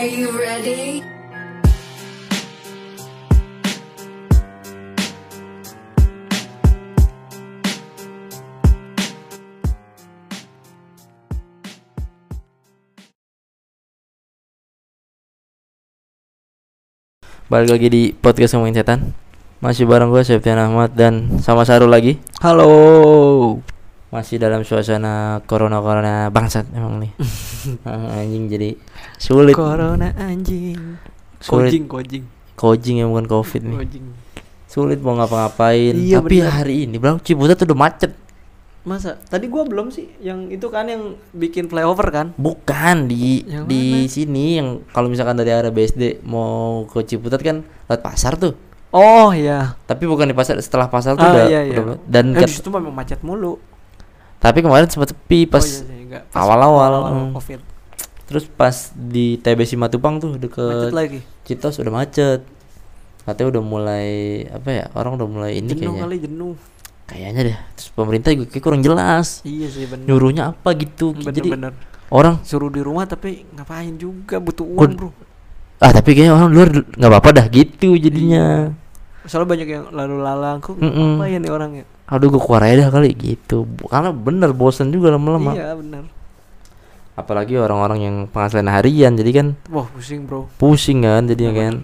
Are you ready? Balik lagi di podcast ngomongin setan Masih bareng gue Septian Ahmad dan sama Saru lagi Halo. Masih dalam suasana corona-corona bangsat emang nih Anjing jadi sulit Corona anjing. Sulit. Kojing, kojing. Kojing yang bukan covid nih Kojing. Sulit mau ngapa-ngapain Iya, Tapi bener. hari ini bro Ciputat udah macet Masa? Tadi gua belum sih yang itu kan yang bikin flyover kan? Bukan di Yang di mana? sini yang kalau misalkan dari arah BSD mau ke Ciputat kan lewat pasar tuh. Oh iya. Tapi bukan di pasar setelah pasar tuh Ah, udah, iya, iya. udah- dan Eh, situ memang macet mulu. tapi kemarin sempat sepi pas oh iya awal-awal, awal-awal hmm. Covid. Terus pas di TB Simatupang tuh Macet deket lagi. Citos udah macet. Katanya udah mulai apa ya? Orang udah mulai ini jenuh kayaknya. kali jenuh. Kayaknya deh. Terus pemerintah juga kayak kurang jelas. Iya sih bener. Nyuruhnya apa gitu. Jadi Bener-bener. orang Suruh di rumah tapi ngapain juga butuh uang, Kun- Bro. ah tapi kayaknya orang luar nggak apa-apa dah gitu jadinya. Soalnya banyak yang lalu lalang kok Mm-mm. apa ya nih orang ya? Aduh gue keluar aja dah kali gitu. Karena bener bosen juga lama-lama. Iya, bener. Apalagi orang-orang yang penghasilan harian jadi kan Wah, pusing, Bro. pusing kan Bener. kan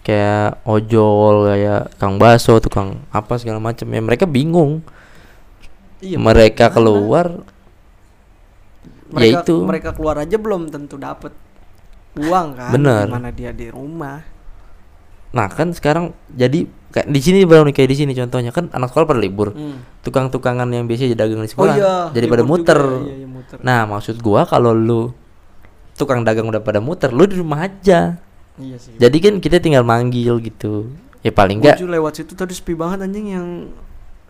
kayak ojol kayak kang baso tukang apa segala macam ya mereka bingung Iya, mereka gimana? keluar mereka, ya itu. mereka keluar aja belum tentu dapat uang kan Bener. Gimana dia di rumah nah kan sekarang jadi kayak di sini baru nih kayak di sini contohnya kan anak sekolah pada libur. Hmm. tukang-tukangan yang biasa dagang di oh sekolah iya jadi pada libur muter. juga, iya, iya, muter. nah maksud gua kalau lu tukang dagang udah pada muter lu di rumah aja. Iya sih. Jadi kan kita tinggal manggil gitu. Ya paling enggak lewat situ tadi sepi banget anjing yang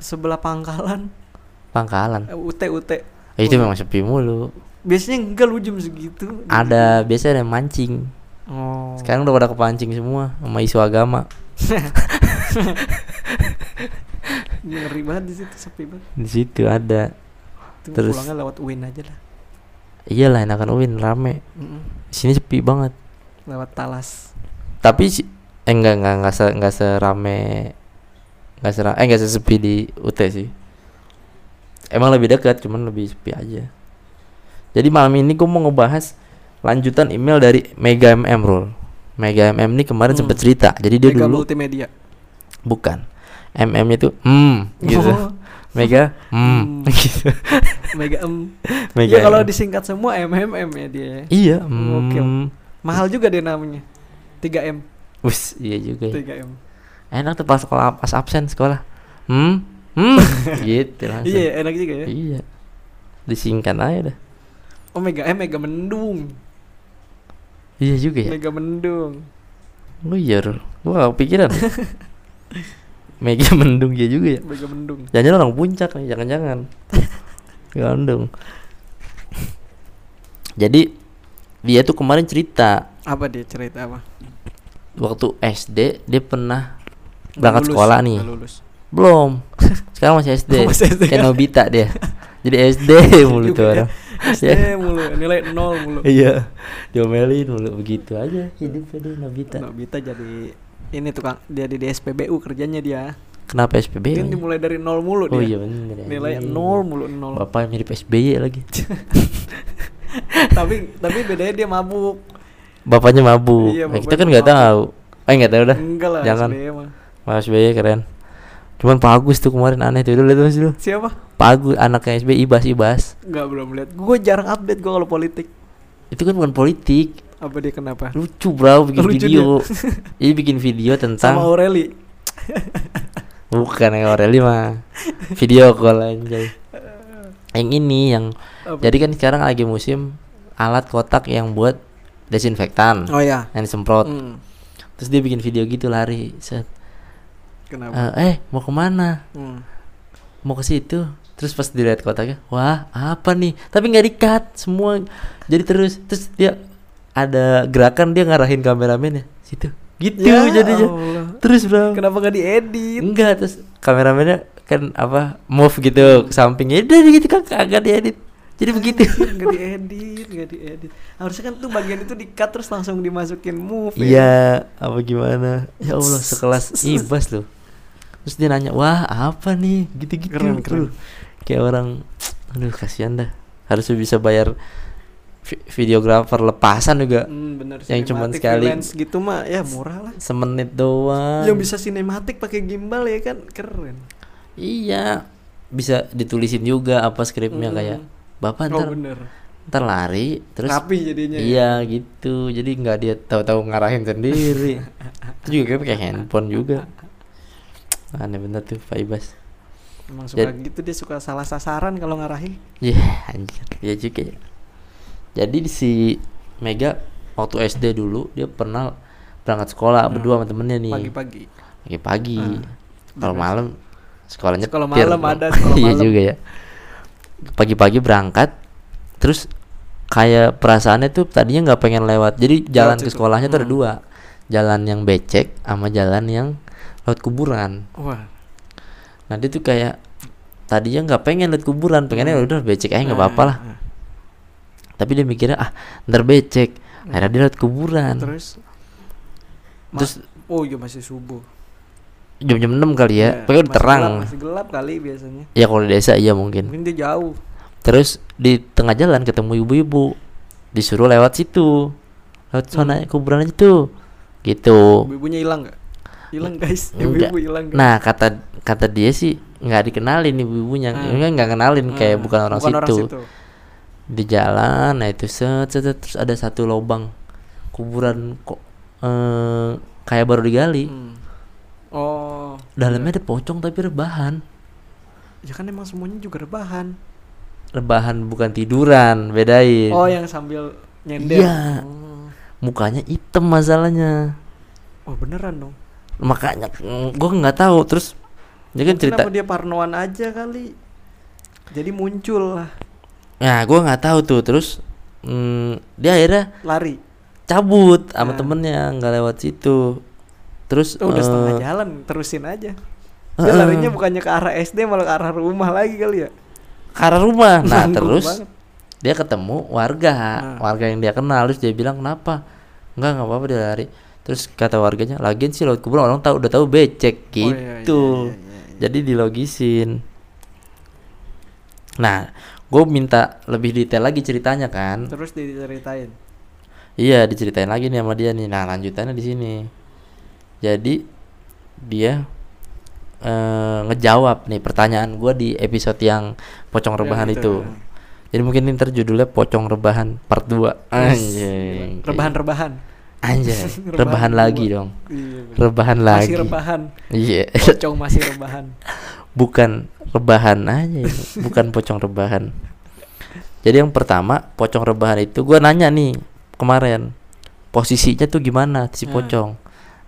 sebelah pangkalan. Pangkalan? Eh, UT UT Ya, itu memang sepi mulu. Biasanya enggak lu jam segitu. Ada biasa ada yang mancing oh. Sekarang udah pada kepancing semua sama isu agama. Ngeri banget di situ sepi banget. Di situ ada. Itu Terus- pulangnya lewat UIN aja lah. Iyalah enakan Uin rame. Mm-mm. di sini sepi banget. Lewat talas. Tapi eh enggak enggak enggak se enggak serame enggak sera eh enggak sesepi di UT sih. Emang lebih dekat cuman lebih sepi aja. Jadi malam ini gue mau ngebahas lanjutan email dari Mega MM Rule Mega MM ini kemarin Hmm. sempet cerita. Jadi dia Mega dulu multimedia. Bukan. MM itu hmm gitu. Oh, Mega hmm Hmm. gitu. Mega M. Mega Iya kalau disingkat semua MMM ya dia. Ya. iya Oke. hmm. Mahal juga dia namanya. 3M Wis, iya juga ya. 3M enak tuh pas sekolah pas absen sekolah. Hmm hmm gitu langsung. Iya enak juga ya. Iya. Disingkat aja dah Oh Mega M Mega Mendung iya juga ya. Mega Mendung. Oh iya gak kepikiran. Mega mendung ya juga ya. Mega Mendung. Jangan orang puncak nih jangan-jangan. Mendung jadi dia tuh kemarin cerita. Apa dia cerita apa? waktu SD dia pernah berangkat Lulus, sekolah nih. Lulus. belum. Sekarang masih SD, masih SD. kayak Nobita dia jadi SD mulu tuh orang. SD mulu nilai nol mulu. Iya diomelin mulu begitu aja hidupnya dia Nobita. Nobita jadi ini tukang dia di SPBU kerjanya dia. Kenapa SPB dia dimulai dari nol mulu oh iya dia bener ya. nilai Iya. nol mulu nol. Bapak yang mirip SBY lagi. Tapi tapi bedanya dia mabuk. Bapaknya mabuk. Iya, Nah, kita kan nggak tahu. Eh nggak tahu dah. Enggak lah jangan. SBY mah. mas SBY keren. Cuman Pak Agus tuh kemarin aneh tuh. Dulu lihat lu siapa Pak Agus anaknya SBY Ibas Ibas. Enggak belum lihat. Gue jarang update gue kalau politik. Itu kan bukan politik. Apa dia kenapa? Lucu bro bikin Lucu video. Ini bikin video sama tentang Aureli. Bukan yang Aureli mah. Video call anjay. Yang ini yang Apa? jadi kan sekarang lagi musim alat kotak yang buat desinfektan. Oh ya yang disemprot. Hmm, terus dia bikin video gitu lari set. Kenapa? Eh, eh mau ke mana? Hmm. mau ke situ terus pas dilihat kotaknya wah apa nih? Tapi nggak dikat semua jadi terus. Terus dia ada gerakan dia ngarahin kameramennya. Situ. Gitu Ya jadinya. Allah. terus bro. Kenapa gak diedit? Enggak terus kameramennya kan apa move gitu ke sampingnya udah gitu kan kagak diedit. Jadi begitu. Nggak diedit nggak diedit. Harusnya kan tuh bagian itu di cut terus langsung dimasukin move ya. iya apa gimana? Ya Allah sekelas ibas loh terus dia nanya wah apa nih? Gitu-gitu Keren, keren. Kayak orang aduh kasihan dah. Harusnya bisa bayar vi- videografer lepasan juga. Hmm, bener Yang cuman sekali- gitu mah ya murah lah. Semenit doang. Yang bisa sinematik pakai gimbal ya kan keren. Iya bisa ditulisin juga apa skripnya Hmm. kayak bapak oh ntar bener. ntar lari terus rapi jadinya ya. iya gitu. Jadi nggak dia tahu-tahu ngarahin sendiri. Itu juga kayak pakai handphone juga aneh bener tuh Pak Ibas emang suka Jad- gitu dia suka salah sasaran kalau ngarahin. Iya anjir. Iya juga ya. Jadi di si Mega Waktu SD dulu Dia pernah berangkat sekolah Hmm. Berdua sama temennya nih. Pagi-pagi. Pagi-pagi. Ah, Kalau malam Sekolahnya Sekolah malam ada, sekolah Iya juga ya. Pagi-pagi berangkat Terus Kayak perasaannya tuh Tadinya nggak pengen lewat. Jadi jalan ke situ. sekolahnya tuh ada Hmm. dua. Jalan yang becek Sama jalan yang Lewat kuburan. Wah. Nah dia tuh kayak Tadinya nggak pengen lihat kuburan Pengennya Hmm. udah becek aja nggak apa-apa lah. Ah, ah. tapi dia mikirnya ah ntar becek. Akhirnya dia liat kuburan. Terus? Terus oh iya masih subuh. jam jam enam kali ya. Pokoknya udah terang. gelap, masih gelap kali biasanya. Ya kalau di desa iya mungkin. Mungkin dia jauh. Terus di tengah jalan ketemu ibu-ibu disuruh lewat situ. Lewat sana kuburan aja tuh. Gitu. Ibu-ibunya hilang nggak hilang guys. Ibu-ibu hilang guys. nah kata kata dia sih nggak dikenalin ibu-ibunya. Hmm. Enggak nggak kenalin kayak Ah, bukan orang situ. situ. di jalan nah itu set, set, set, terus ada satu lubang kuburan kok eh, kayak baru digali. Hmm. oh dalamnya ada pocong tapi rebahan. Ya kan emang semuanya juga rebahan. Rebahan bukan tiduran bedain. Oh yang sambil nyender. Iya. oh. mukanya hitam masalahnya. Oh beneran dong makanya gue nggak tahu. Terus dia kan cerita dia parnoan aja kali? Jadi muncul lah. Nah gue nggak tahu tuh. Terus mm, dia akhirnya lari. cabut sama Nah. temennya nggak lewat situ. Terus Oh, udah setengah eh, jalan terusin aja. Dia Heeh. larinya bukannya ke arah SD malah ke arah rumah lagi kali ya? Ke arah rumah. Nah terus banget. dia ketemu warga. Nah. warga yang dia kenal. Terus dia bilang kenapa? Enggak nggak apa-apa. Dia lari terus kata warganya lagian sih lewat kuburan orang tahu udah tahu becek Oh, iya, gitu. iya, iya, iya. jadi dilogisin. Nah gue minta lebih detail lagi ceritanya kan? Terus diceritain? Iya diceritain lagi nih sama dia nih. Nah lanjutannya di sini. Jadi dia eh, ngejawab nih pertanyaan gue di episode yang pocong rebahan itu, itu. ya. jadi mungkin ini ntar judulnya pocong rebahan part 2 Yes, anjing. Gila. rebahan-rebahan anjay. Rebahan lagi dong. Iya, bener. rebahan lagi. masih rebahan. Iya. Pocong masih rebahan. Bukan rebahan aja bukan pocong rebahan. Jadi yang pertama pocong rebahan itu gua nanya nih kemarin posisinya tuh gimana si Hmm. pocong?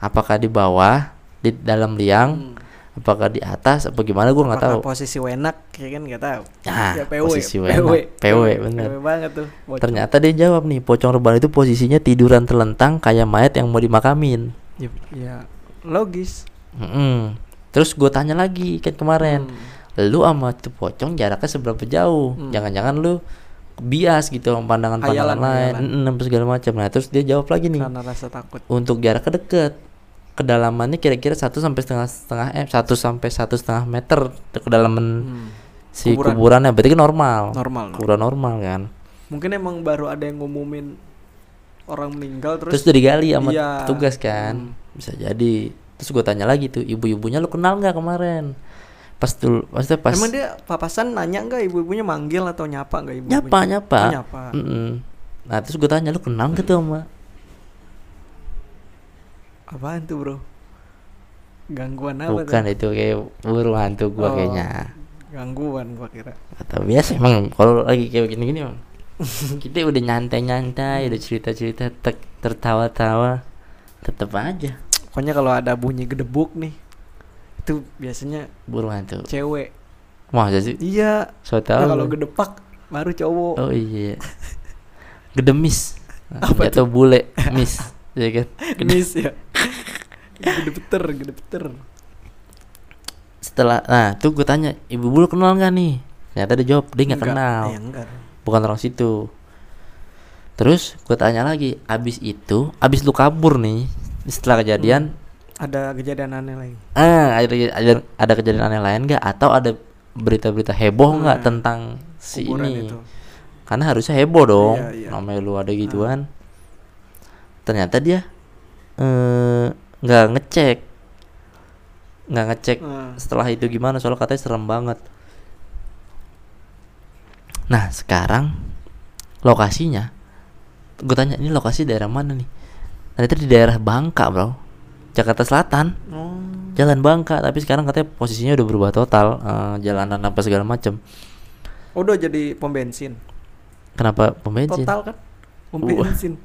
Apakah di bawah di dalam liang? Hmm. Apakah di atas apa gimana gua nggak tahu posisi wenak ya kan nggak tahu Ah, Ya, PW, posisi wenak. PW, bener. PW banget tuh pocong. ternyata dia jawab nih pocong rebahan itu posisinya tiduran terlentang kayak mayat yang mau dimakamin ya, ya logis Mm-mm. terus gue tanya lagi kan kemarin Hmm. lu sama tuh pocong jaraknya seberapa jauh Hmm. jangan-jangan lu bias gitu sama pandangan-pandangan lain. Mm, apa segala macam nah terus dia jawab lagi nih karena rasa takut untuk jaraknya deket kedalamannya kira-kira satu sampai setengah setengah eh satu sampai satu setengah meter kedalaman Hmm. si Kuburan. kuburannya berarti kan normal normal no? kuburan normal kan mungkin emang baru ada yang ngumumin orang meninggal terus, terus, udah digali sama Iya. petugas kan Hmm. bisa jadi terus gue tanya lagi tuh ibu-ibunya lu kenal nggak kemarin pas tuh maksudnya pas emang dia papasan nanya nggak ibu-ibunya manggil atau nyapa nggak ibu nyapa nyapa, Oh, nyapa. Mm-mm. nah terus gue tanya lu kenal gak tuh sama apaan tuh bro? Gangguan apa bukan tuh? itu kayak buru hantu gua Oh. kayaknya. gangguan gua kira. Atau biasa emang kalau lagi kayak gini gini emang. Kita udah nyantai nyantai udah cerita cerita tertawa tawa tetep aja. Pokoknya kalau ada bunyi gedebuk nih itu biasanya buru hantu. cewek. Masa sih? Iya. So nah, kalau gedepak baru cowok. Oh iya. Gedemis. Apa atau bule miss ya kan? Genis ya gede beter gede beter setelah nah tuh gue tanya ibu bulu kenal nggak nih? Ternyata dia jawab dia nggak kenal. Enggak. Bukan orang situ. Terus gue tanya lagi abis itu abis lu kabur nih setelah kejadian? Ada kejadian aneh lagi. ah ada, ada ada kejadian aneh lain nggak? Atau ada berita-berita heboh nggak Hmm. tentang si ini? itu. karena harusnya heboh dong. Iya, iya. namanya lu ada gituan. Ternyata dia eh, nggak ngecek nggak ngecek Hmm. setelah itu gimana soalnya katanya serem banget nah sekarang lokasinya gue tanya ini lokasi daerah mana nih ternyata di daerah Bangka bro Jakarta Selatan Oh. Jalan Bangka tapi sekarang katanya posisinya udah berubah total eh, jalanan apa segala macem Oh, udah jadi pom bensin. kenapa pom bensin Total kan? Pom bensin.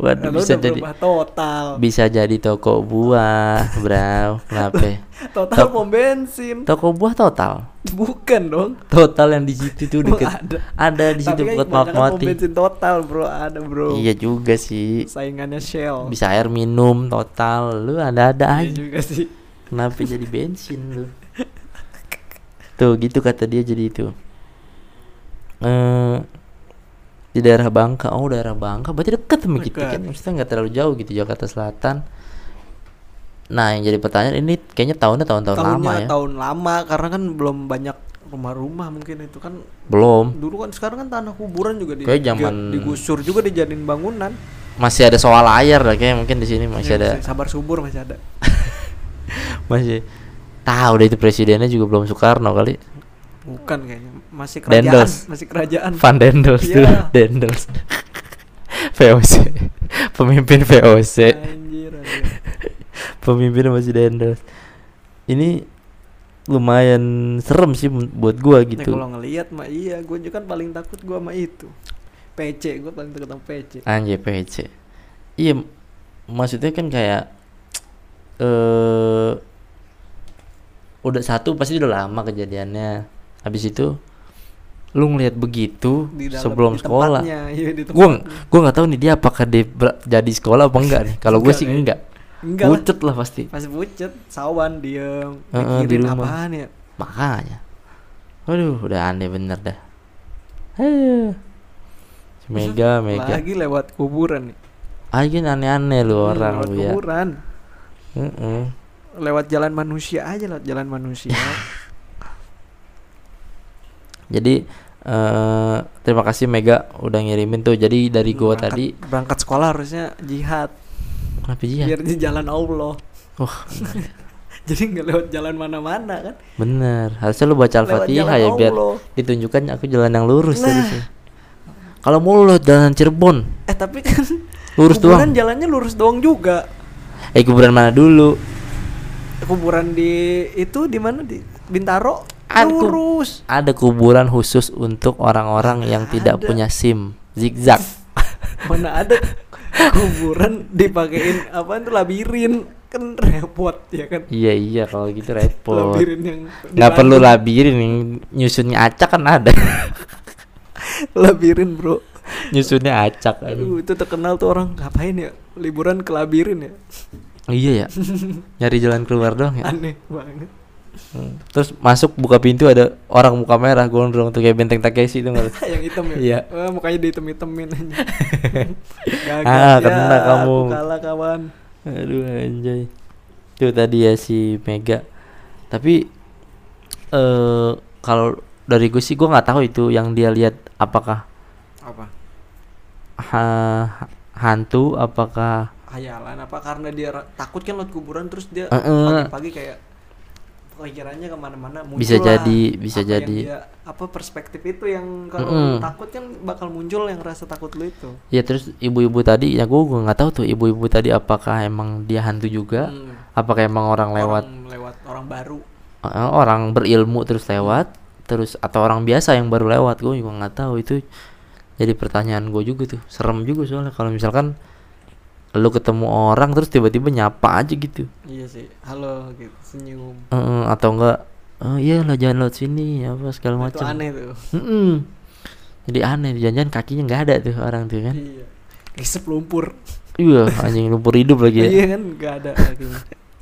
Waduh Lalu bisa jadi total. bisa jadi toko buah bro kenapa Total Tok- pom bensin. toko buah total Bukan dong. total yang di situ tuh deket ada. ada di situ buat kebanyakan pom bensin total, Bro. Ada, Bro. iya juga sih Saingannya Shell. bisa air minum total lu ada-ada Iya aja juga sih. kenapa jadi bensin lu tuh gitu kata dia jadi itu eh di daerah Bangka. Oh daerah Bangka. Berarti deket sama kita kan? Maksudnya nggak terlalu jauh gitu Jakarta Selatan. Nah yang jadi pertanyaan ini kayaknya tahunnya tahun-tahun lama ya. tahun lama karena kan belum banyak rumah-rumah mungkin itu kan. Belum. Dulu kan sekarang kan tanah kuburan juga di, Kayak zaman- digusur juga dijadiin bangunan. Masih ada soal layar lah kayak mungkin di sini masih Ya, ada. sabar subur masih ada. Masih. Tahu deh itu presidennya juga belum Soekarno kali. Bukan kayaknya masih kerajaan Dendels. masih kerajaan. Van Dendels Iya. dulu Dendels. VOC pemimpin VOC anjir, anjir. pemimpin masih Dendels. Ini lumayan serem sih buat gua Nah, gitu. kalau ngelihat mah iya gue juga kan paling takut gue sama itu. PC gue paling takut sama PC anjay PC iya maksudnya kan kayak eh udah satu pasti udah lama kejadiannya. Habis itu lu ngelihat begitu di dalam sebelum di sekolah. tempatnya, iya, di gua nggak tahu nih dia apakah dia jadi sekolah apa enggak nih. Kalau gue sih enggak. Enggak lah. Pucet lah pasti. Masih pucet sawan diem Heeh, di rumah. apaan ya. Makanya. Aduh udah aneh bener dah. Aduh. mega mega. lagi lewat kuburan nih. Aja aneh-aneh lu Hmm, orang lewat lu ya. kuburan. Heeh. lewat jalan manusia aja lewat jalan manusia jadi eh terima kasih Mega udah ngirimin tuh. Jadi dari gua Berangkat- tadi berangkat sekolah harusnya jihad. Kenapa dia biar di jalan Allah. Wah. Jadi nggak lewat jalan mana-mana kan? Bener. Harusnya lu baca al-fatihah ya biar ditunjukkan aku jalan yang lurus Nah. kalau mau lu jalan Cirebon. Eh tapi kan lurus kuburan doang jalannya lurus doang juga. Eh kuburan mana dulu? Kuburan di itu di mana? Di Bintaro Aku- lurus. ada kuburan khusus untuk orang-orang yang tidak Ada. punya SIM. Zigzag. Mana ada kuburan dipakein apa itu labirin. Kan repot ya kan? Iya iya kalau gitu repot. Labirin yang nggak perlu labirin yang nyusunnya acak kan ada. Labirin bro. Nyusunnya acak. Aduh, itu terkenal tuh orang. Ngapain ya? Liburan ke labirin ya? Iya ya. Nyari jalan keluar doang ya. Aneh banget Hmm. terus masuk buka pintu ada orang muka merah gondrong tuh kayak benteng Takeshi itu nggak? Yang hitam ya? Iya. Wah, mukanya dihitam-hitemin aja. Ah, kena kamu. aku kalah kawan. Aduh anjay. Itu tadi ya si Mega. Tapi eh kalau dari gue sih gue nggak tahu itu yang dia lihat apakah apa? Ha- hantu apakah hayalan apa? Karena dia takut kan lewat kuburan terus dia pagi-pagi kayak pikirannya ke mana-mana muncul Bisa jadi, bisa apa jadi. dia- apa perspektif itu yang kalau lu takut kan bakal muncul yang rasa takut lu itu ya terus ibu-ibu tadi ya gue gue nggak tahu tuh ibu-ibu tadi apakah emang dia hantu juga Hmm. apakah emang orang lewat orang lewat orang baru eh, orang berilmu terus lewat terus atau orang biasa yang baru lewat gue juga nggak tahu itu jadi pertanyaan gue juga tuh serem juga soalnya kalau misalkan lu ketemu orang terus tiba-tiba nyapa aja gitu. Iya sih. Halo gitu. Senyum. Eh, atau enggak oh iya lah jangan lewat sini apa segala itu macam. aneh tuh. Mm-mm. jadi aneh jangan kakinya nggak ada tuh orang tuh kan? Iya. Isep lumpur. Iya anjing lumpur hidup lagi ya. Iya kan nggak ada kakinya.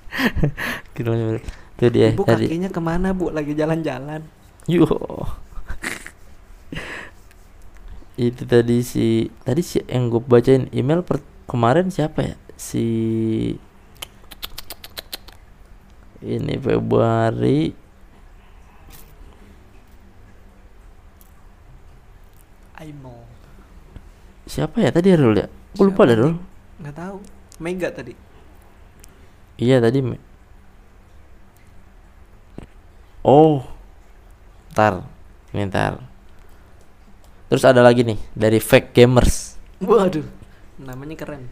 Gitu, itu dia ibu tadi. kakinya ke mana bu? Lagi jalan-jalan. Yo. Itu tadi si tadi si yang gue bacain email per, kemarin siapa ya? Si ini Februari. Aimo. Siapa ya? Tadi Rul ya? Gue lupa dah Rul. nggak tahu. Mega tadi. Iya tadi me- oh. Ntar. Ini ntar. Terus ada lagi nih dari fake gamers. Waduh namanya keren.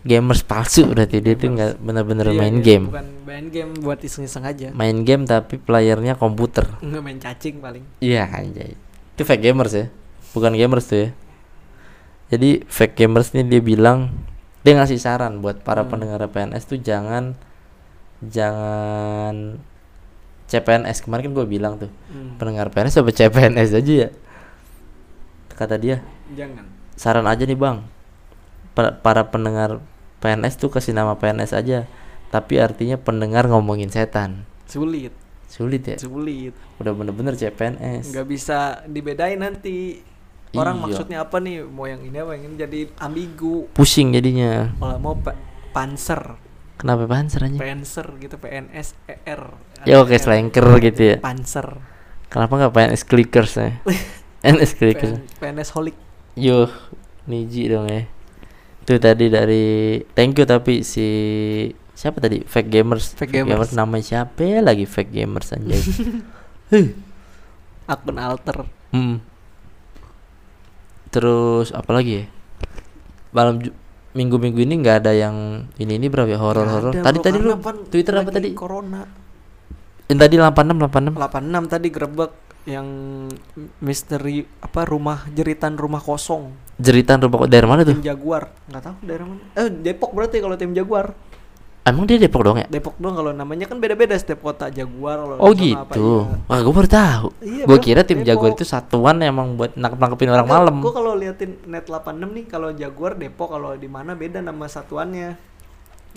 Gamers palsu berarti dia tuh nggak bener-bener Iya, main iya, game. bukan main game buat iseng-iseng aja. Main game tapi playernya komputer. Nggak main cacing paling. Iya anjay. Itu fake gamers ya. Bukan gamers tuh ya. Jadi fake gamers nih dia bilang dia ngasih saran buat para Hmm. pendengar PNS tuh jangan jangan CPNS kemarin kan gue bilang tuh Hmm, pendengar PNS apa CPNS aja ya? Kata dia jangan. saran aja nih bang para pendengar PNS tuh kasih nama PNS aja. Tapi artinya pendengar ngomongin setan. Sulit. Sulit ya? Sulit. Udah bener-bener CPNS nggak bisa dibedain nanti. Orang Iya. maksudnya apa nih? Mau yang ini apa yang ini. Jadi ambigu. Pusing jadinya. Kalau mau pa- panser. Kenapa panser aja panser gitu PNS ER Ya, oke, slanker gitu ya. panser. Kenapa nggak PNS clickers ya PNS clickers PN, PNS holik. Yo niji dong ya itu tadi dari thank you tapi si siapa tadi? Fake gamers. Fake gamers. namanya siapa ya lagi fake gamers anjay? Akun alter. Hmm. terus apa lagi ya? Malam minggu-minggu ini nggak ada yang ini ini berapa ya horor horor Nggak ada, tadi tadi lu Twitter apa tadi? corona. Yang tadi 86 86 86 tadi grebek yang misteri apa rumah jeritan rumah kosong jeritan rumah dari mana tuh tim Jaguar nggak tahu daerah mana eh Depok berarti kalau tim Jaguar emang dia Depok dong ya Depok dong kalau namanya kan beda-beda setiap kota Jaguar kalau Oh sana apa, gitu. iya. Wah, gue baru tahu. Iya, gue kira tim Jaguar Depok. itu satuan emang buat nangkep nangkepin orang malam. Gue kalau liatin net 86 nih kalau Jaguar Depok kalau di mana beda nama satuannya.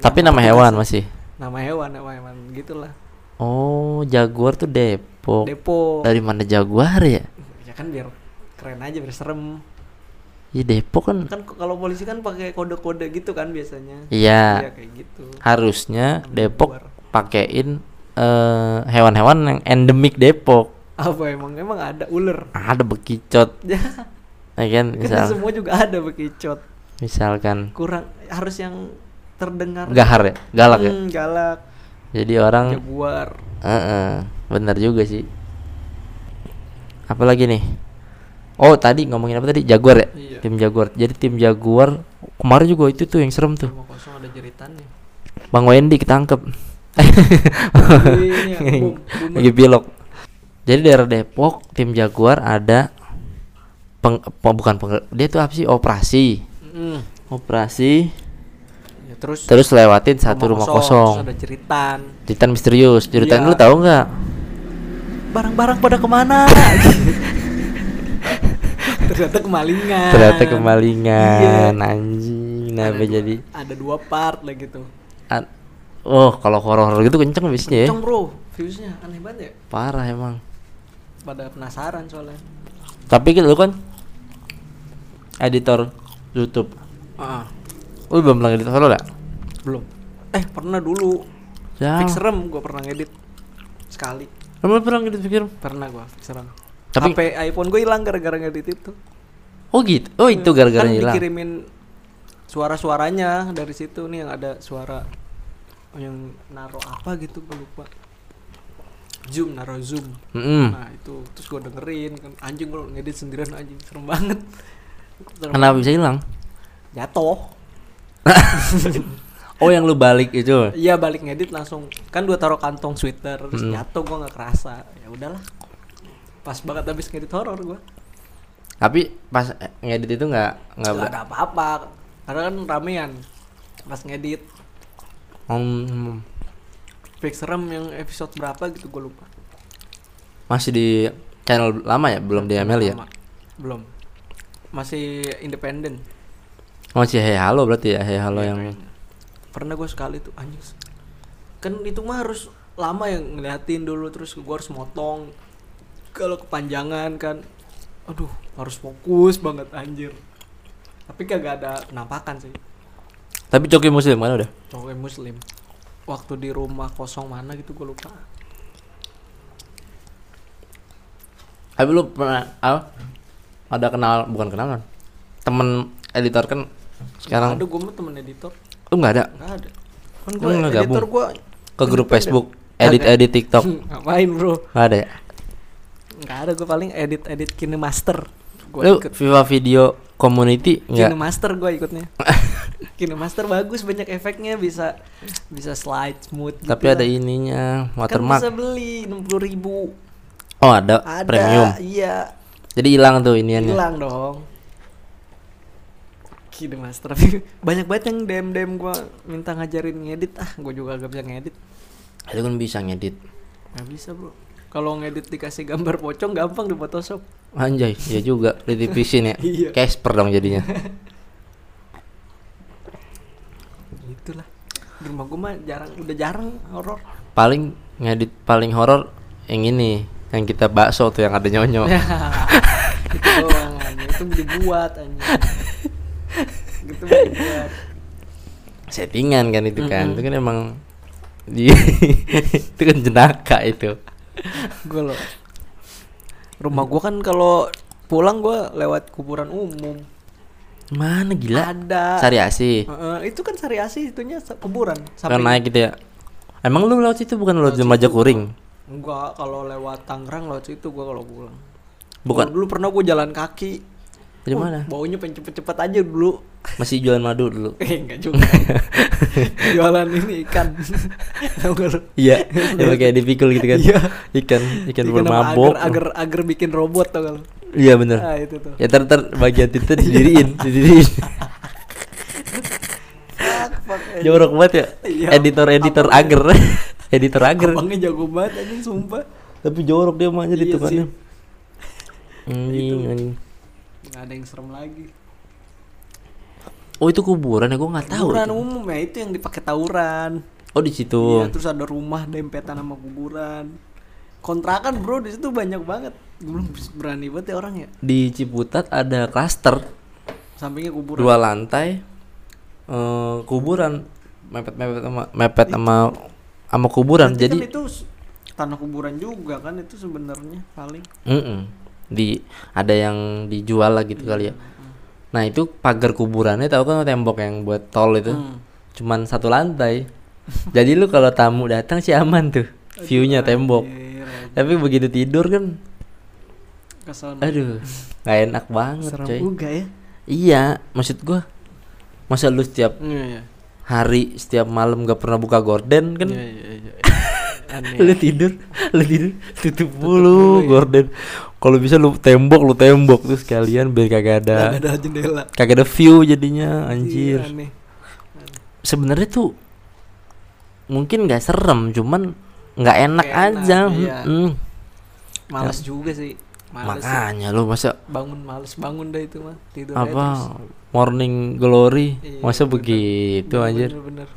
Tapi Nama nama hewan masih. Nama hewan, nama hewan gitulah. Oh, Jaguar tuh Depok. Depok. Dari mana Jaguar ya? Ya kan biar keren aja biar serem. Ya Depok kan. Kan kalau polisi kan pakai kode-kode gitu kan biasanya. Iya. Iya kayak gitu. Harusnya Depok Jaguar. pakein eh, hewan-hewan yang endemik Depok. Apa emang emang ada ular. Ada bekicot, Ya, ya kan? Misal, semua juga ada bekicot. misalkan Kurang harus yang terdengar gahar ya, galak ya. Hmm, galak. Jadi orang Jaguar. Heeh, bener juga sih. Apalagi nih? Oh tadi ngomongin apa tadi Jaguar ya? Iya. Tim Jaguar. Jadi tim Jaguar kemarin juga itu tuh yang serem tuh. Ada jeritannya. Bang Wendy ketangkep. Iya, bom. Lagi pilok. Jadi daerah Depok tim Jaguar ada peng, pe- bukan peng, dia tuh apa sih operasi Mm. operasi terus terus lewatin satu rumah, terus kosong. ada jeritan. Jeritan misterius. Jeritan Iya. lu tahu nggak? Barang-barang pada ke mana? Ternyata kemalingan. Ternyata kemalingan Iya. anjing. Nah, Ada dua- jadi ada dua part lah gitu. An- oh kalau horor gitu kenceng biasanya ya Kenceng bro, viewsnya aneh banget ya. parah emang Pada penasaran soalnya. tapi gitu lu kan editor YouTube Ah, lu belum pernah edit horor ya belum. Eh pernah dulu. ya Fix serem gua pernah ngedit sekali. belum pernah edit pikir Pernah gua fix serem. Tapi- HP iPhone gue hilang gara-gara ngedit itu. oh gitu oh itu gara-gara kan hilang dikirimin suara-suaranya dari situ nih yang ada suara yang naro apa gitu gue lupa zoom naro zoom Mm-mm. nah itu terus gue dengerin kan anjing gue ngedit sendirian anjing serem banget Serem kenapa banget. bisa hilang jatuh oh yang lu balik itu? Iya balik ngedit langsung. Kan gue taruh kantong sweater terus Mm. jatuh gue nggak kerasa. Ya udahlah. Pas banget habis ngedit horor gue tapi pas ngedit itu nggak nggak ada apa-apa. Karena kan ramean. Pas ngedit. Hmm, fix serem yang episode berapa gitu gue lupa. Masih di channel lama ya? Belum di ML ya? Belum. Masih independen masih hey halo berarti ya hey halo Iya, yang kayaknya. pernah gue sekali tuh anjing kan itu mah harus lama yang ngeliatin dulu terus gue harus motong kalau kepanjangan kan aduh harus fokus banget anjir tapi kagak ada penampakan sih Tapi Coki Muslim kan udah. cowok muslim waktu di rumah kosong mana gitu gue lupa Tapi lu pernah apa? Ada kenal bukan kenalan. Temen editor kan sekarang ada gue mah temen editor lu nggak ada nggak ada kan gue nggak editor gue ke grup. Facebook edit-edit TikTok. ngapain bro Nggak ada ya? nggak ada gue paling edit edit kinemaster gue Lu ikut Viva Video Community enggak? kinemaster gue ikutnya kinemaster bagus banyak efeknya bisa bisa slide smooth gitu Tapi ada ininya kan watermark. bisa beli enam puluh ribu Oh, ada, ada premium. iya Jadi hilang tuh iniannya. hilang dong kinemaster tapi banyak banget yang dm dm gue minta ngajarin ngedit ah gue juga gak bisa ngedit Itu kan bisa ngedit. nggak bisa bro kalau ngedit dikasih gambar pocong gampang di Photoshop Anjay, ya juga di ya. Iya. Casper dong jadinya. itulah di rumah gue mah jarang udah jarang horor Paling ngedit paling horor yang ini, yang kita bakso tuh yang ada nyonyo. Itu doang itu dibuat anjing gitu Settingan kan itu kan. Mm-mm. Itu kan emang di itu kan jenaka itu. gue loh rumah gua kan kalau pulang gua lewat kuburan umum Mana gila? ada Sariasi. Heeh, itu kan sariasi itunya kuburan Kan naik gitu ya. Emang lu lewat situ bukan lewat Jemaja Kuring? enggak kalau lewat Tangerang lewat situ gua kalau pulang Bukan. dulu pernah gua jalan kaki Dari mana? baunya pengen cepet-cepet aja dulu Masih jualan madu dulu. eh enggak juga jualan ini ikan? Iya, yang pakai dipikul gitu kan. Iya. Ikan, ikan Ikan bermabok. agar, agar agar bikin robot tau lu? Iya bener. ah itu tuh Ya ter ter bagian itu didiriin, didiriin. fuck, anjing. Jorok banget ya. Iya, editor editor ager. editor ager. abangnya jago banget anjing sumpah Tapi jorok dia mah jadi Iya tuh kan. Anjing, anjing. Nggak ada yang serem lagi. Oh itu kuburan ya? Gue nggak tahu. kuburan itu. umum ya itu yang dipakai tawuran. Oh di situ. Iya, terus ada rumah dempetan sama kuburan. Kontrakan bro di situ banyak banget. Belum berani banget ya orang ya? Di Ciputat ada klaster. Sampingnya kuburan. Dua lantai eh kuburan. Mepet mepet sama mepet sama sama kuburan. Berarti jadi kan itu tanah kuburan juga kan itu sebenarnya paling. Mm-mm. Di ada yang dijual lah gitu kali ya. Nah itu pagar kuburannya tahu kan tembok yang buat tol itu? Hmm. cuman satu lantai. Jadi lu kalau tamu datang sih aman tuh viewnya tembok. tapi begitu tidur kan aduh nggak enak banget serem coy. juga ya. Iya maksud gua masa lu setiap iya iya. hari setiap malam gak pernah buka gorden kan? Iya iya iya aneh lu tidur lu tidur tutup mulu dulu ya. gorden kalau bisa lu tembok lu tembok tuh sekalian biar kagak ada Nggak ada jendela kagak ada view jadinya anjir Iya, sebenarnya tuh mungkin nggak serem cuman nggak enak enak, aja iya. Mm-mm. malas juga sih malas sih. makanya lu masa bangun males bangun dah itu mah tidur apa morning glory Iya, masa bener. begitu Bener, anjir bener, bener.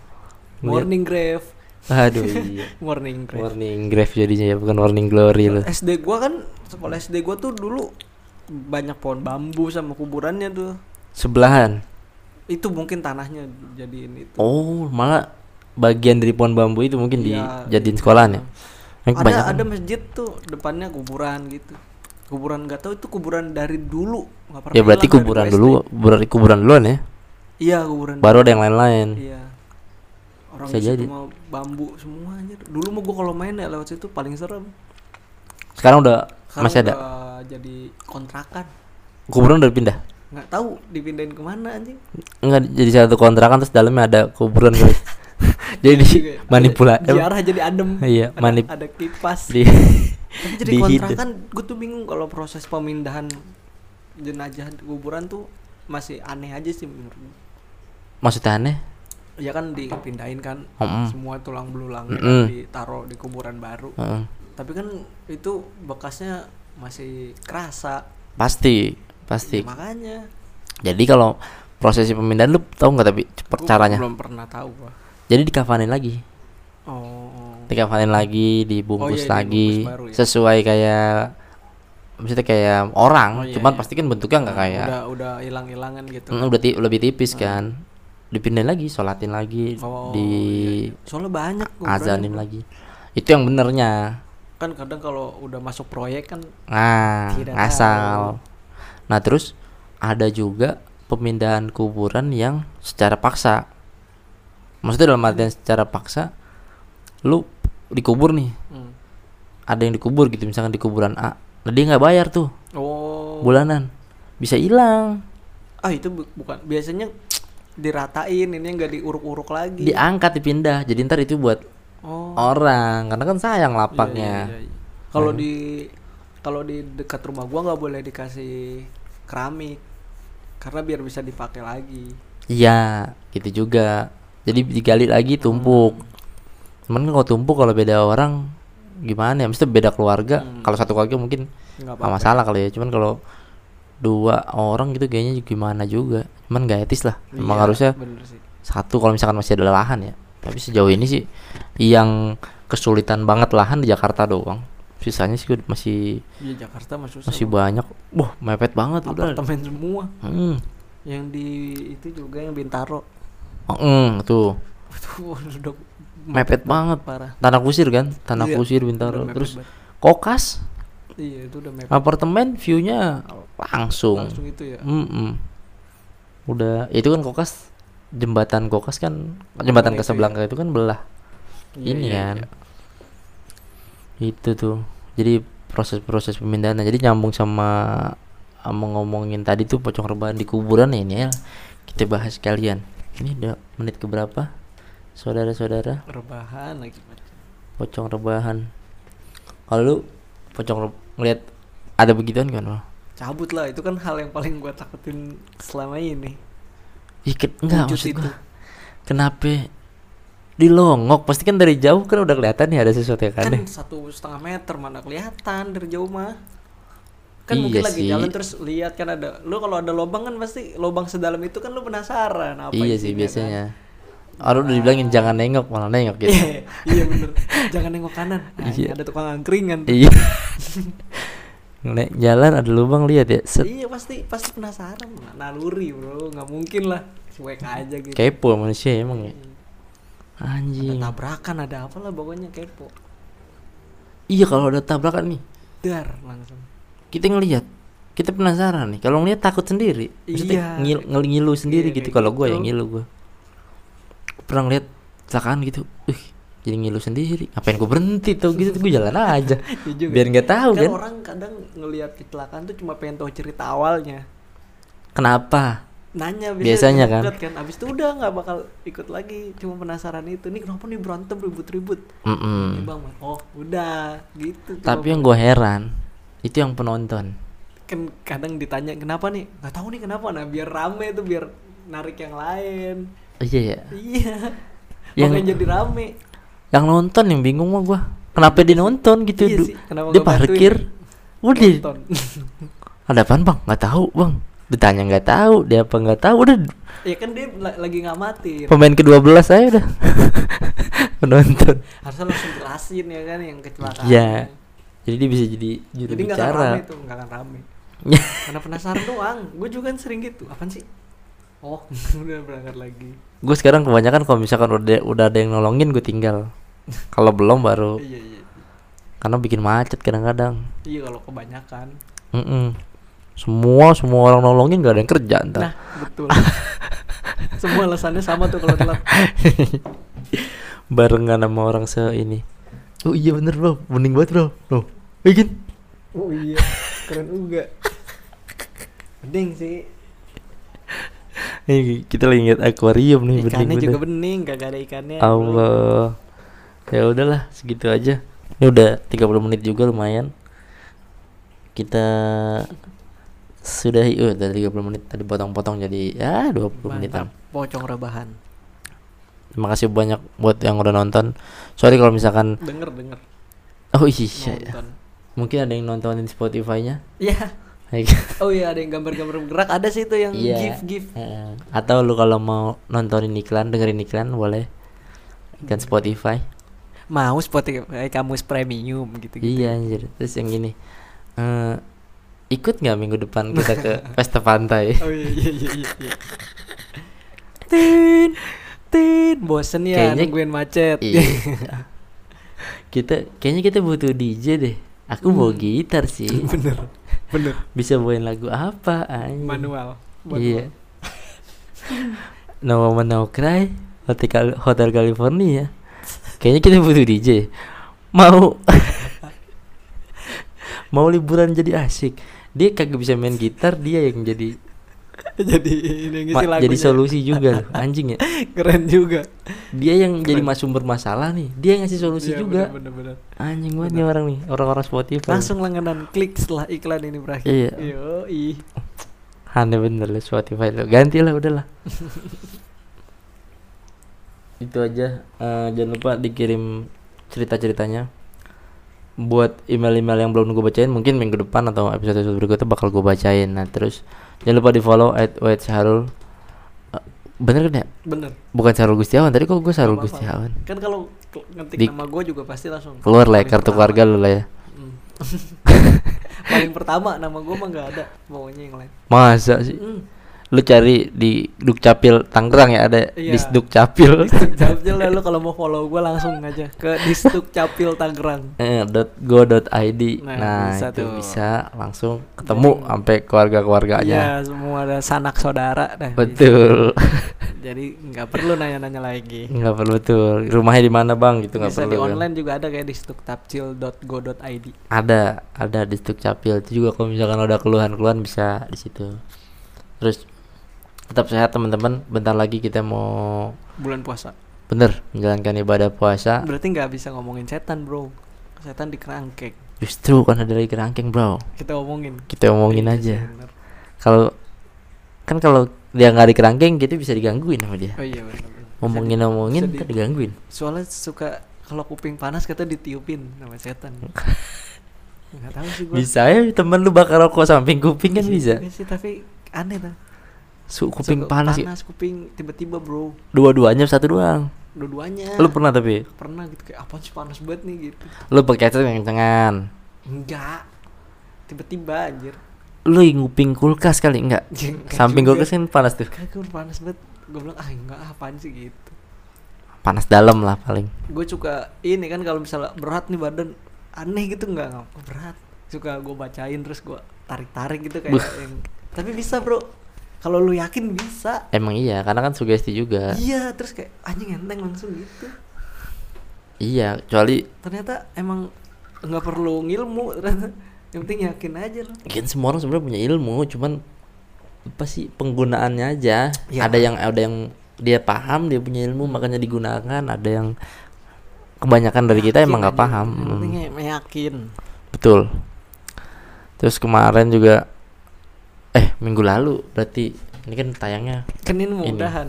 Morning grave aduh iya. Morning grave. Morning grave jadinya ya bukan morning glory lu SD gua kan sekolah SD gua tuh dulu banyak pohon bambu sama kuburannya tuh. Sebelahan? Itu mungkin tanahnya jadiin itu. Oh malah bagian dari pohon bambu itu mungkin Iya, dijadiin iya. sekolahan ya? Yang ada ada masjid tuh depannya kuburan gitu. Kuburan nggak tahu itu kuburan dari dulu nggak pernah ya berarti kuburan dulu berarti kuburan duluan ya? Iya kuburan baru ada yang lain-lain. Iya orang Bisa jadi. mau bambu semua anjir. Dulu mah gua kalau main ya lewat situ paling serem. Sekarang udah Sekarang masih ada? udah jadi kontrakan. Kuburan udah pindah? Nggak tahu dipindahin ke mana anjing. Enggak jadi satu kontrakan terus dalamnya ada kuburan kali jadi Juga. manipulasi Ziarah jadi adem. Iya, ada, manip- ada kipas. di Tapi jadi di kontrakan gue tuh bingung kalau proses pemindahan jenazah kuburan tuh masih aneh aja sih menurut gue maksudnya aneh ya kan dipindahin kan Mm-mm. semua tulang belulang Mm-mm. ditaruh di kuburan baru Heeh. tapi kan itu bekasnya masih kerasa pasti pasti Ya, makanya jadi kalau prosesi pemindahan lu tahu nggak tapi caranya belum pernah tahu gua jadi dikafanin lagi oh dikafanin lagi dibungkus Oh iya, lagi dibungkus baru ya. sesuai kayak maksudnya kayak orang Oh, iya, cuman iya. pasti kan bentuknya nggak Nah, kayak udah udah hilang-hilangan gitu. Mm, udah ti- lebih tipis kan dipindahin lagi sholatin lagi Oh, di iya, iya. Soalnya banyak azanin lagi. Itu yang benernya. Kan kadang kalau udah masuk proyek kan nah Tidak ngasal. Nah terus ada juga pemindahan kuburan yang secara paksa. Maksudnya dalam artian secara paksa lu dikubur nih. Hmm. ada yang dikubur gitu misalkan di kuburan A nah dia nggak bayar tuh. Oh. bulanan. Bisa hilang. Ah itu bu- bukan biasanya diratain ini nggak diuruk-uruk lagi. diangkat dipindah. Jadi ntar itu buat oh. orang. Karena kan sayang Iya, lapaknya. iya, iya, iya. Kalau di kalau di dekat rumah gua nggak boleh dikasih keramik. Karena biar bisa dipakai lagi. iya gitu juga. Jadi digali lagi tumpuk. Cuman kan kalau tumpuk kalau beda orang gimana ya? Mesti beda keluarga. Hmm. kalau satu keluarga mungkin Nggak nggak masalah kali ya. Cuman kalau dua orang gitu kayaknya gimana juga cuman gak etis lah emang Iya, harusnya satu kalau misalkan masih ada lahan ya tapi sejauh ini sih yang kesulitan banget lahan di Jakarta doang sisanya sih masih Iya Jakarta susah. masih Bang. banyak wah mepet banget udah apartemen semua. hmm. Yang di itu juga yang Bintaro. Oh, mm, tuh udah mepet banget parah. tanah kusir kan tanah Iya, kusir udah Bintaro mepet terus banget. kokas Iya itu udah mepet. apartemen viewnya langsung, Langsung itu ya. Mm-mm. udah itu kan kokas jembatan kokas kan jembatan itu ya. Itu kan belah Iya, ini iya, kan iya. itu tuh jadi proses-proses pemindahan jadi nyambung sama sama ngomongin tadi tuh pocong rebahan di kuburan ya ini ya kita bahas sekalian ini udah menit keberapa saudara-saudara Rebahan lagi pocong rebahan kalau pocong ngeliat ada begituan kan Bang? Cabut lah itu kan hal yang paling gua takutin selama ini. Ih, ke- enggak Wujud maksud itu. gua kenapa di longok pasti kan dari jauh kan udah kelihatan nih ada sesuatu yang Kan aneh satu setengah meter mana kelihatan dari jauh mah. Kan Iya mungkin lagi sih. jalan terus lihat kan ada. Lu kalau ada lubang kan pasti lubang sedalam itu kan lu penasaran apa iya sih isinya, biasanya Orang udah dibilangin jangan nengok malah nengok Kan? gitu Iya, iya bener. Jangan nengok kanan. Nah, Iya. Ada tukang angkringan. iya. Nek jalan ada lubang lihat ya set. Iya pasti pasti penasaran. Naluri bro. Nggak mungkin lah. Cuek aja gitu. Kepo manusia emang ya. Ada anjing tabrakan ada apa lah pokoknya kepo. Iya kalau ada tabrakan nih. Dar langsung. Kita ngelihat. Kita penasaran nih. Kalau ngelihat takut sendiri. Maksudnya Iya. ngil, ngilu sendiri Iya, gitu kalau gue gitu. yang ngilu gue pernah ngeliat kecelakaan gitu. Wih, jadi ngilu sendiri. Ngapain gue berhenti tuh gitu? Gue jalan aja. Iya juga. biar nggak tahu kan kan? orang kadang ngelihat kecelakaan tuh cuma pengen tahu cerita awalnya. Kenapa? Nanya Biasanya kan. dekat kan abis itu udah nggak bakal ikut lagi. Cuma penasaran itu nih kenapa nih berantem ribut-ribut? Mm-mm. Nih, bang oh udah gitu tapi yang gue heran itu yang penonton. Kan kadang ditanya kenapa nih? Nggak tahu nih kenapa. Nah biar rame tuh biar narik yang lain. Iya ya iya. Yang- makanya jadi rame yang nonton yang bingung mah gue kenapa dia nonton gitu Iya sih, kenapa dia parkir. udah Nonton. ada apaan bang? Nggak tahu bang. Ditanya nggak tahu dia apa nggak tahu udah. Ya kan dia la- lagi ngamatin pemain ke-12 saya udah. Penonton. Harusnya langsung jelasin ya kan yang kecelakaan Iya. jadi dia bisa jadi juru jadi nggak akan bicara rame tuh nggak akan rame. Karena penasaran doang. Gue juga kan sering gitu. Apaan sih oh udah berangkat lagi. Gue sekarang kebanyakan kalau misalkan udah udah ada yang nolongin gue tinggal. Kalau belum baru. Iya iya karena bikin macet kadang-kadang. Iya kalau kebanyakan. Mm-mm. semua semua orang nolongin gak ada yang kerja ntar. Nah betul. Semua alasannya sama tuh kalau telat. Barengan sama orang se ini. Oh iya bener bro. Mending banget bro. Bro bikin oh iya. Keren juga. Bening sih Nih, kita lagi ngeliat akuarium nih ikannya bening juga bener. bening kagak ada ikannya. Allah. Ya udahlah segitu aja. Ini udah 30 menit juga lumayan. Kita sudah uh, udah 30 menit tadi potong-potong jadi ya 20 menitan mantap. pocong rebahan. Terima kasih banyak buat yang udah nonton. Sorry kalau misalkan denger denger. Oh iya ya. nonton. Mungkin ada yang nontonin Spotify-nya. Iya. Like, Oh iya ada yang gambar-gambar bergerak ada sih itu yang Iya. gif gif. eh, atau lu kalau mau nontonin iklan dengerin iklan boleh iklan Spotify Mau Spotify kamus premium gitu gitu. iya anjir terus yang gini eh ikut nggak minggu depan kita ke pesta pantai Oh iya iya iya iya. iya. tin tin bosen ya Kayaknya- nungguin macet. Iya. kita kayaknya kita butuh DJ deh aku bawa Hmm. gitar sih bener bener. Bisa bawain lagu apa anjing. manual. iya. No Woman No Cry Hotel, Hotel California. Kayaknya kita butuh DJ mau. Mau liburan jadi asik. Dia kagak bisa main gitar dia yang jadi jadi ini ngisi ma- lagunya. jadi solusi juga loh, anjing ya keren juga. dia yang jadi Keren. mas sumber masalah nih dia yang ngasih solusi Iya, juga bener, bener, bener. anjing banget nih orang nih orang-orang Spotify Langsung langganan klik setelah iklan ini berakhir. Iya. Yoi. aneh bener lah Spotify lo ganti lah udahlah itu aja Eh, jangan lupa dikirim cerita ceritanya buat email-email yang belum gue bacain mungkin minggu depan atau episode episode berikutnya bakal gue bacain nah terus jangan lupa di follow at Wait Harul Eh, bener kan ya Bener. bukan Sarul Gustiawan tadi kok gue apa-apa. Gustiawan Kan kalau ngetik Di- nama gue juga pasti langsung keluar lah ya, kartu pertama. keluarga lu lah ya Hmm. paling pertama nama gue mah nggak ada pokoknya yang lain masa sih Hmm. Lu cari di Dukcapil Tangerang ya ada Iya. di Dukcapil lah lu kalau mau follow gue langsung aja ke Distuk Capil Tangerang. eh, dot go dot id Nah, nah, bisa itu tuh. bisa langsung ketemu Jadi- sampai keluarga keluarganya Iya, semua ada sanak saudara dah. betul Jadi nggak perlu nanya-nanya lagi. nggak perlu betul rumahnya di mana bang gitu nggak Bisa perlu di kan. online juga ada kayak distuktapcil.go.id. ada ada di Dukcapil itu juga kalau misalkan ada keluhan-keluhan bisa di situ terus tetap sehat teman-teman bentar lagi kita mau Bulan puasa. bener menjalankan ibadah puasa Berarti nggak bisa ngomongin setan, Bro. Setan di kerangkeng. justru kan ada lagi kerangkeng bro Kita omongin. kita omongin Iya aja bener. kalau kan kalau dia nggak di kerangkeng kita bisa digangguin sama dia Oh iya benar. ngomongin Bisa ngomongin bisa kan digangguin Soalnya suka kalau kuping panas kata ditiupin sama setan. Nggak tahu sih gua. bisa ya temen lu bakar rokok samping kuping kan Iya bisa sih, tapi aneh tuh. Su kuping Suka panas, ya. panas kuping tiba-tiba bro. Dua-duanya satu doang? Dua-duanya. Lu pernah tapi? Pernah gitu kayak apa sih panas banget nih? Gitu. Lu pakai headset yang kencengan enggak. Tiba-tiba anjir. Lu nguping kulkas kali enggak? Ya, enggak samping juga. kulkas kan panas tuh. Kagak gue panas banget. Gue bilang ah enggak ah, apaan sih? Gitu. Panas dalam lah paling. Gue suka ini kan kalau misalnya berat nih badan. Aneh gitu nggak nggak kok berat? Suka gue bacain terus gue tarik tarik gitu kayak Buh. yang tapi bisa bro kalau lu yakin bisa. Emang iya karena kan sugesti juga. Iya terus kayak anjing enteng langsung gitu. Iya kecuali ternyata emang nggak perlu ngilmu ternyata. Yang penting yakin aja lo kan semua orang sebenarnya punya ilmu cuman apa sih penggunaannya aja. Ya. ada yang ada yang dia paham dia punya ilmu makanya digunakan. Ada yang kebanyakan dari kita Yakin emang nggak paham. Yang penting Hmm, ya- yakin betul. Terus kemarin juga eh minggu lalu berarti ini kan tayangnya kan ini mudahan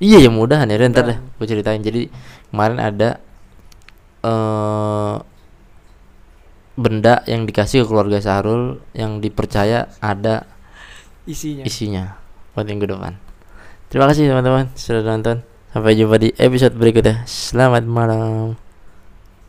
iya ya mudahan ya ntar deh gue ceritain jadi kemarin ada eh benda yang dikasih ke keluarga Sahrul yang dipercaya ada isinya isinya buat minggu depan. Terima kasih teman-teman sudah nonton. Sampai jumpa di episode berikutnya. Selamat malam.